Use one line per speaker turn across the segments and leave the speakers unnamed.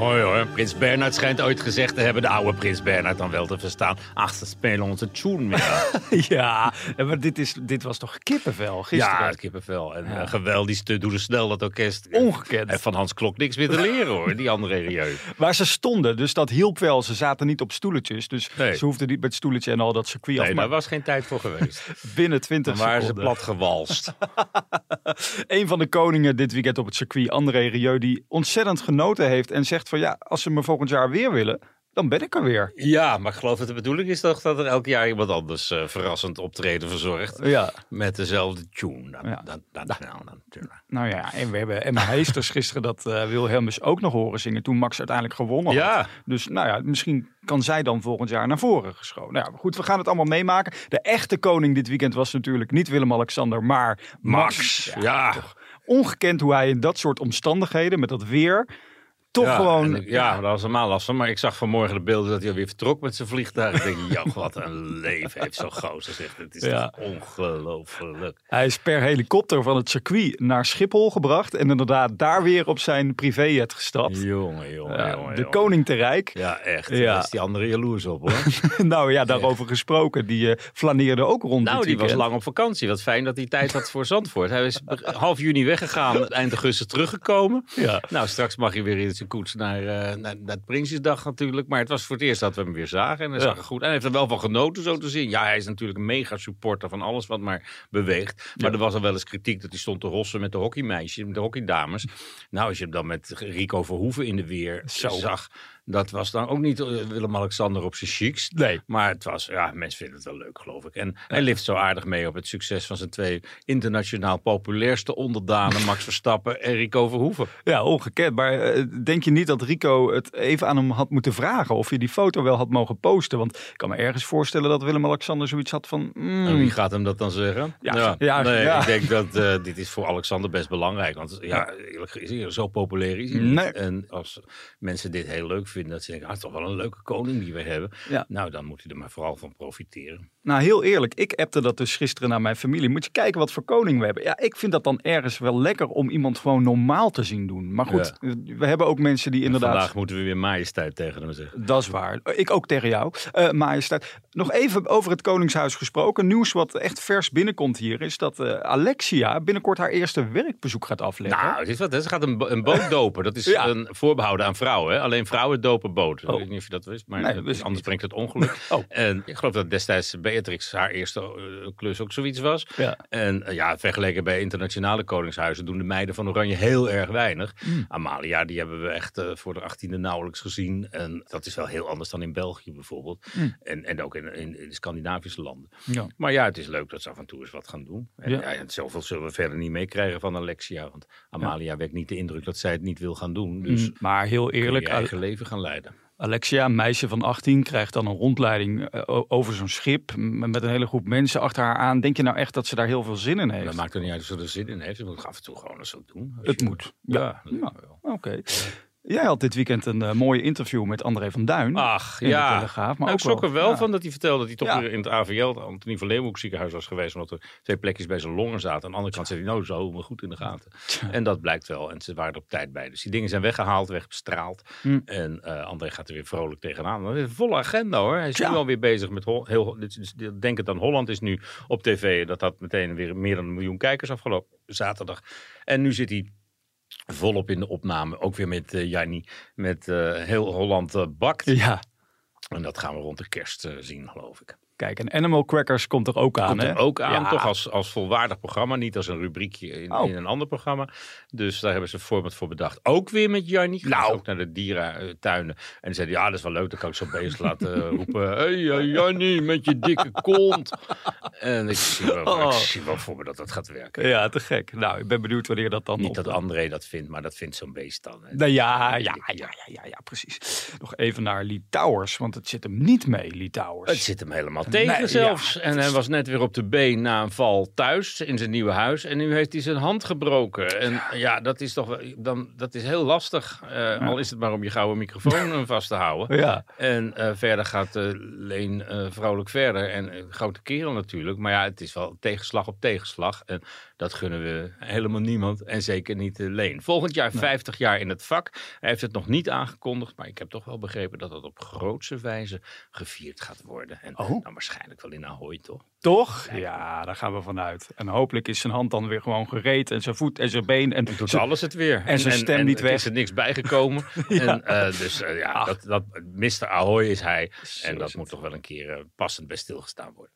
Hoor. Prins Bernhard schijnt ooit gezegd te hebben, de oude Prins Bernhard dan wel te verstaan. Ach, ze spelen onze tune meer.
ja, maar dit, is, dit was toch kippenvel gisteren?
ja, kippenvel. En ja. geweldig stuk doe snel dat orkest.
Ongekend.
En van Hans Klok niks meer te leren hoor, die andere Rieu.
Waar ze stonden, dus dat hielp wel. Ze zaten niet op stoeletjes, dus
Nee.
ze hoefden niet met stoeletje en al dat circuit af.
Nee,
Maar
daar was geen tijd voor geweest.
binnen 20
Dan waren ze plat gewalst.
Een van de koningen dit weekend op het circuit, André Rieu, die ontzettend genoten heeft en zegt van ja, als ze me volgend jaar weer willen, dan ben ik er weer.
Ja, maar ik geloof dat de bedoeling is toch dat er elk jaar iemand anders eh, verrassend optreden verzorgt.
Ja,
Met dezelfde tune.
Ja.
dat, nou, natuurlijk.
nou ja, en we hebben Emma Heesters gisteren dat eh Wilhelmus ook nog horen zingen toen Max uiteindelijk gewonnen had.
Ja,
Dus nou ja, misschien kan zij dan volgend jaar naar voren geschoven. Nou ja, goed, we gaan het allemaal meemaken. De echte koning dit weekend was natuurlijk niet Willem-Alexander, maar Max.
Max. Ja.
Ongekend hoe hij in dat soort omstandigheden, met dat weer, toch
ja,
gewoon...
ik- ja, dat was helemaal lastig. Maar ik zag vanmorgen de beelden dat hij alweer vertrok met zijn vliegtuig. Ik denk, joh, wat een leven heeft zo'n gozer. Zegt. Het is
Ja.
ongelooflijk.
Hij is per helikopter van het circuit naar Schiphol gebracht. En inderdaad daar weer op zijn privéjet gestapt.
Jongen, jongen,
Ja,
jongen.
de koning te rijk.
Ja, echt.
Ja.
Daar is die andere jaloers op hoor.
nou ja, daarover gesproken. Die eh, flaneerde ook rond
nou, die was lang op vakantie. Wat fijn dat hij tijd had voor Zandvoort. Hij is half juni weggegaan, eind augustus teruggekomen.
Ja.
Nou, straks mag hij weer in zijn koets naar, eh, naar, Prinsjesdag natuurlijk. Maar het was voor het eerst dat we hem weer zagen. En hij zag er goed. En hij heeft er wel van genoten, zo te zien. Ja, hij is natuurlijk een mega supporter van alles wat maar beweegt. Maar er was al wel eens kritiek dat hij stond te rossen met de hockeymeisjes, met de hockeydames. Nou, als je hem dan met Rico Verhoeven in de weer
Zo.
zag. Dat was dan ook niet eh, Willem-Alexander op zijn chics.
Nee.
Maar het was, ja, mensen vinden het wel leuk, geloof ik. En hij lift zo aardig mee op het succes van zijn twee internationaal populairste onderdanen, Max Verstappen en Rico Verhoeven.
Ja, ongekend. Maar eh, denk je niet dat Rico het even aan hem had moeten vragen of je die foto wel had mogen posten? Want ik kan me ergens voorstellen dat Willem-Alexander zoiets had van... mm,
En wie gaat hem dat dan zeggen?
Ja, ja,
nee,
ja.
ik denk dat eh, dit is voor Alexander best belangrijk. Want ja, eerlijk gezegd, zo populair is hij.
Nee.
En als mensen dit heel leuk vinden, dat ze denken, ah, het is toch wel een leuke koning die we hebben.
Ja.
Nou, dan moet hij er maar vooral van profiteren.
Nou, heel eerlijk. Ik appte dat dus gisteren naar mijn familie. Moet je kijken wat voor koning we hebben. Ja, ik vind dat dan ergens wel lekker om iemand gewoon normaal te zien doen. Maar goed, we hebben ook mensen die inderdaad...
Vandaag moeten we weer majesteit tegen hem zeggen.
Dat is waar. Ik ook tegen jou, eh majesteit. Nog even over het Koningshuis gesproken. Nieuws wat echt vers binnenkomt hier is dat eh, Alexia binnenkort haar eerste werkbezoek gaat afleggen.
Nou, is wat, hè? ze gaat een, een boot dopen. Dat is
Ja.
een voorbehouden aan vrouwen. Hè? Alleen vrouwen dopen boten.
Oh.
Ik weet niet of je dat wist, maar
Nee,
dat-
wist ik
anders brengt het ongeluk.
Oh.
En ik geloof dat destijds Beatrix haar eerste eh, klus ook zoiets was.
Ja.
En eh, ja, vergeleken bij internationale koningshuizen doen de meiden van Oranje heel erg weinig.
Hmm.
Amalia, die hebben we echt eh, voor de achttiende nauwelijks gezien. En dat is wel heel anders dan in België bijvoorbeeld.
Hmm.
En, en ook in, in, in de Scandinavische landen.
Ja.
Maar ja, het is leuk dat ze af en toe eens wat gaan doen. En
Ja.
en zoveel zullen we verder niet meekrijgen van Alexia. Want Amalia wekt niet de indruk dat zij het niet wil gaan doen. Dus
Mm, maar heel eerlijk,
je eigen leven gaan leiden.
Alexia, een meisje van 18, krijgt dan een rondleiding eh, over zo'n schip met een hele groep mensen achter haar aan. Denk je nou echt dat ze daar heel veel zin in heeft?
Dat maakt er niet uit of ze er zin in heeft. Ze moet af en toe gewoon eens zo doen.
Het
je-
moet. Ja.
Ja,
Ja.
ja. wel.
Jij had dit weekend een eh, mooie interview met André van Duin.
Ach,
in de
ja.
Telegraaf, maar
Nou,
ook
ik schrok er wel
ja.
van dat hij vertelde dat hij toch
Ja.
weer in het AVL, Antonie van Leeuwenhoek ziekenhuis was geweest. Omdat er twee plekjes bij zijn longen zaten. Aan de andere kant zei hij, nou, zo we goed in de gaten. En dat blijkt wel. En ze waren er op tijd bij. Dus die dingen zijn weggehaald, wegbestraald.
Hm.
En eh, André gaat er weer vrolijk tegenaan. Dat is een volle agenda hoor. Hij is nu alweer bezig met... Hol- heel, dit- denk het aan Holland is nu op tv. Dat had meteen weer meer dan een miljoen kijkers afgelopen zaterdag. En nu zit hij volop in de opname. Ook weer met eh Janni. Met eh, heel Holland eh, bakt.
Ja.
En dat gaan we rond de kerst zien, geloof ik.
Kijk, en Animal Crackers komt er ook aan.
Komt er
hè?
ook aan,
Ja.
toch als, als volwaardig programma. Niet als een rubriekje in,
Oh.
in een ander programma. Dus daar hebben ze een format voor bedacht. Ook weer met Jannie.
Nou.
ook naar de dierentuinen. En zeiden, ja, dat is wel leuk. Dan kan ik zo bezig laten eh, roepen. Hé, hey, Jannie, met je dikke kont. En ik zie, wel,
Oh.
ik zie wel voor me dat dat gaat werken.
Ja, te gek. Nou, ik ben benieuwd wanneer dat dan
Niet dat André dat vindt, maar dat vindt zo'n beest dan. hè.
Nou ja, ja, ja, ja, ja, ja, precies. Nog even naar Lee Towers, want het zit hem niet mee, Lee Towers.
Het zit hem helemaal tegen
Nee,
zelfs.
ja,
en hij was net weer op de been na een val thuis in zijn nieuwe huis. En nu heeft hij zijn hand gebroken. En ja, dat is toch dan, dat is heel lastig. Eh, Al is het maar om je gouden microfoon eh, vast te houden.
Ja.
En eh, verder gaat eh, Leen vrolijk verder. En een grote kerel natuurlijk. Maar ja, het is wel tegenslag op tegenslag. En dat gunnen we helemaal niemand. En zeker niet uh, Leen. Volgend jaar 50 jaar in het vak. Hij heeft het nog niet aangekondigd. Maar ik heb toch wel begrepen dat het op grootse wijze gevierd gaat worden. En
Oh.
nou, waarschijnlijk wel in Ahoy, toch?
Toch? Ja, daar gaan we vanuit. En hopelijk is zijn hand dan weer gewoon gereed. En zijn voet en zijn been. En
Doet alles het weer.
en zijn stem niet weg.
is er niks bijgekomen. en, eh, dus eh, ja, dat, dat, Mr. Ahoy is hij. En dat moet toch wel een keer eh, passend bij stilgestaan worden.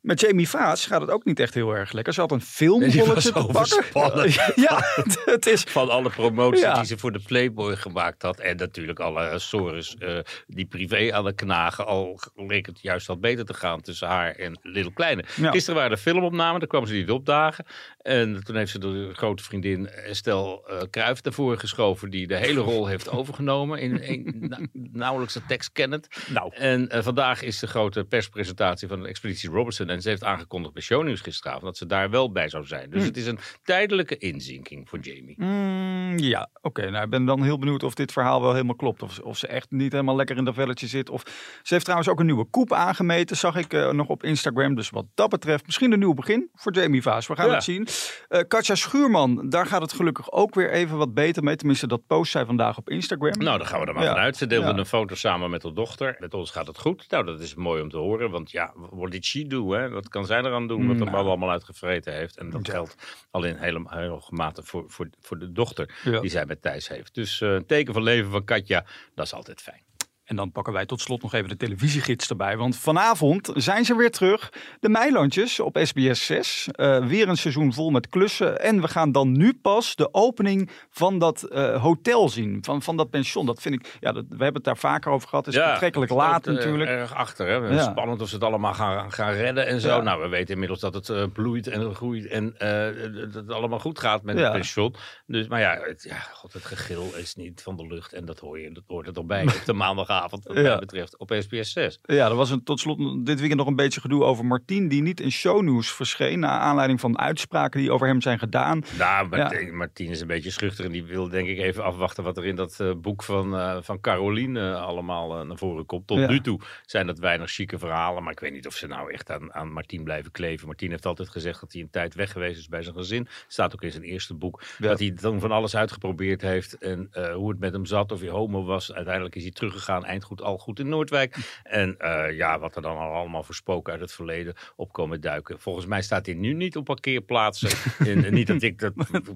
Met Jamie Vaas gaat het ook niet echt heel erg lekker. Ze had een film
Nee, die
voor
was
te pakken. Ja, het is...
Van alle promoties
Ja.
die ze voor de Playboy gemaakt had. En natuurlijk alle stories eh, die privé aan de knagen. Al leek het juist wat beter te gaan tussen haar en Little Kleine.
Ja.
Gisteren waren er filmopnamen, daar kwam ze niet opdagen. En toen heeft ze de grote vriendin Estelle uh, Kruijf ervoor geschoven. Die de hele rol heeft overgenomen. In, in na- nauwelijks de tekst kennend.
Nou,
En eh, vandaag is de grote perspresentatie van de Expeditie Robertson. En ze heeft aangekondigd bij Shownieuws gisteravond dat ze daar wel bij zou zijn. Dus
Hm.
het is een tijdelijke inzinking voor Jamie.
Mm, ja, oké. nou, ik ben dan heel benieuwd of dit verhaal wel helemaal klopt. Of, of ze echt niet helemaal lekker in dat velletje zit. Of ze heeft trouwens ook een nieuwe koep aangemeten, zag ik eh, nog op Instagram. Dus wat dat betreft, misschien een nieuw begin voor Jamie Vaas. We gaan
Ja.
het zien. Eh Katja Schuurman, daar gaat het gelukkig ook weer even wat beter mee. Tenminste, dat post zij vandaag op Instagram.
Nou, daar gaan we er maar
Ja.
vanuit. Ze deelde
Ja.
een foto samen met haar dochter. Met ons gaat het goed. Nou, dat is mooi om te horen. Want ja, what did she do? Hè? Wat kan zij eraan doen? Wat de bal allemaal uitgevreten heeft. En dat geldt al in hele, hele hoge mate voor, voor, voor de dochter die zij met Thijs heeft. Dus eh, een teken van leven van Katja, dat is altijd fijn.
En dan pakken wij tot slot nog even de televisiegids erbij. Want vanavond zijn ze weer terug. De Meilandjes op SBS 6. Eh, weer een seizoen vol met klussen. En we gaan dan nu pas de opening van dat eh, hotel zien. Van, van dat pension. Dat vind ik, ja, dat, we hebben het daar vaker over gehad. Het is betrekkelijk laat
eh,
natuurlijk.
Erg achter. Hè?
Ja.
Spannend of ze het allemaal gaan, gaan redden en zo.
Ja.
Nou, we weten inmiddels dat het bloeit en groeit en dat het allemaal goed gaat met
Ja.
het pension. Dus, maar ja het, ja, god, het gegil is niet van de lucht en dat hoor je, dat hoort er toch bij op de maandagavond wat mij betreft op SBS 6.
Ja, er was een, tot slot dit weekend nog een beetje gedoe over Martien. Die niet in shownieuws verscheen. Naar aanleiding van uitspraken die over hem zijn gedaan.
Nou. Martien, Martien is een beetje schuchter en die wil denk ik even afwachten wat er in dat eh, boek van, eh, van Caroline eh, allemaal naar voren komt. Tot nu toe zijn dat weinig chique verhalen, maar ik weet niet of ze nou echt aan, aan Martien blijven kleven. Martien heeft altijd gezegd dat hij een tijd weg geweest is bij zijn gezin. Staat ook in zijn eerste boek.
Ja.
Dat hij dan van alles uitgeprobeerd heeft en hoe het met hem zat, of hij homo was. Uiteindelijk is hij teruggegaan, eind goed, al goed in Noordwijk. En eh, ja, wat er dan al allemaal voor spoken uit het verleden opkomen duiken. Volgens mij staat hij nu niet op parkeerplaatsen. en, en niet dat ik dat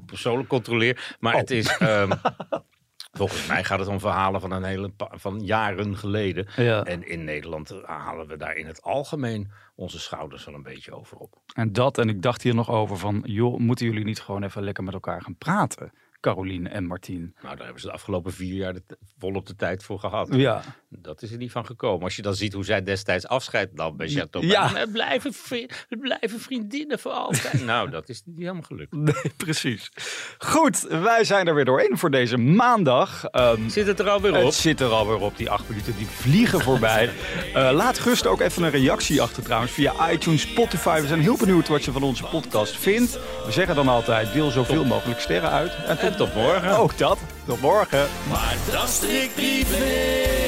persoonlijk controleer, maar
Oh.
het is... ehm, Volgens mij gaat het om verhalen van een hele van jaren geleden.
Ja.
En in Nederland eh, halen we daar in het algemeen onze schouders wel een beetje over op.
En dat, en ik dacht hier nog over van, joh, moeten jullie niet gewoon even lekker met elkaar gaan praten? Caroline en Martien.
Nou, daar hebben ze de afgelopen vier jaar volop de tijd voor gehad.
Ja,
Dat is er niet van gekomen. Als je dan ziet hoe zij destijds afscheid nam bij Chateau.
Ja.
We blijven, blijven vriendinnen voor altijd. nou, dat is niet helemaal gelukt.
nee, precies. Goed, wij zijn er weer doorheen voor deze maandag. Ehm,
Zit het er alweer op?
Het zit er alweer op, die acht minuten, die vliegen voorbij. Eh, laat gerust ook even een reactie achter trouwens via iTunes, Spotify. We zijn heel benieuwd wat je van onze podcast vindt. We zeggen dan altijd, deel zoveel mogelijk sterren uit. En
En tot morgen.
Ook dat. Tot morgen.
Maar dat strikt privé.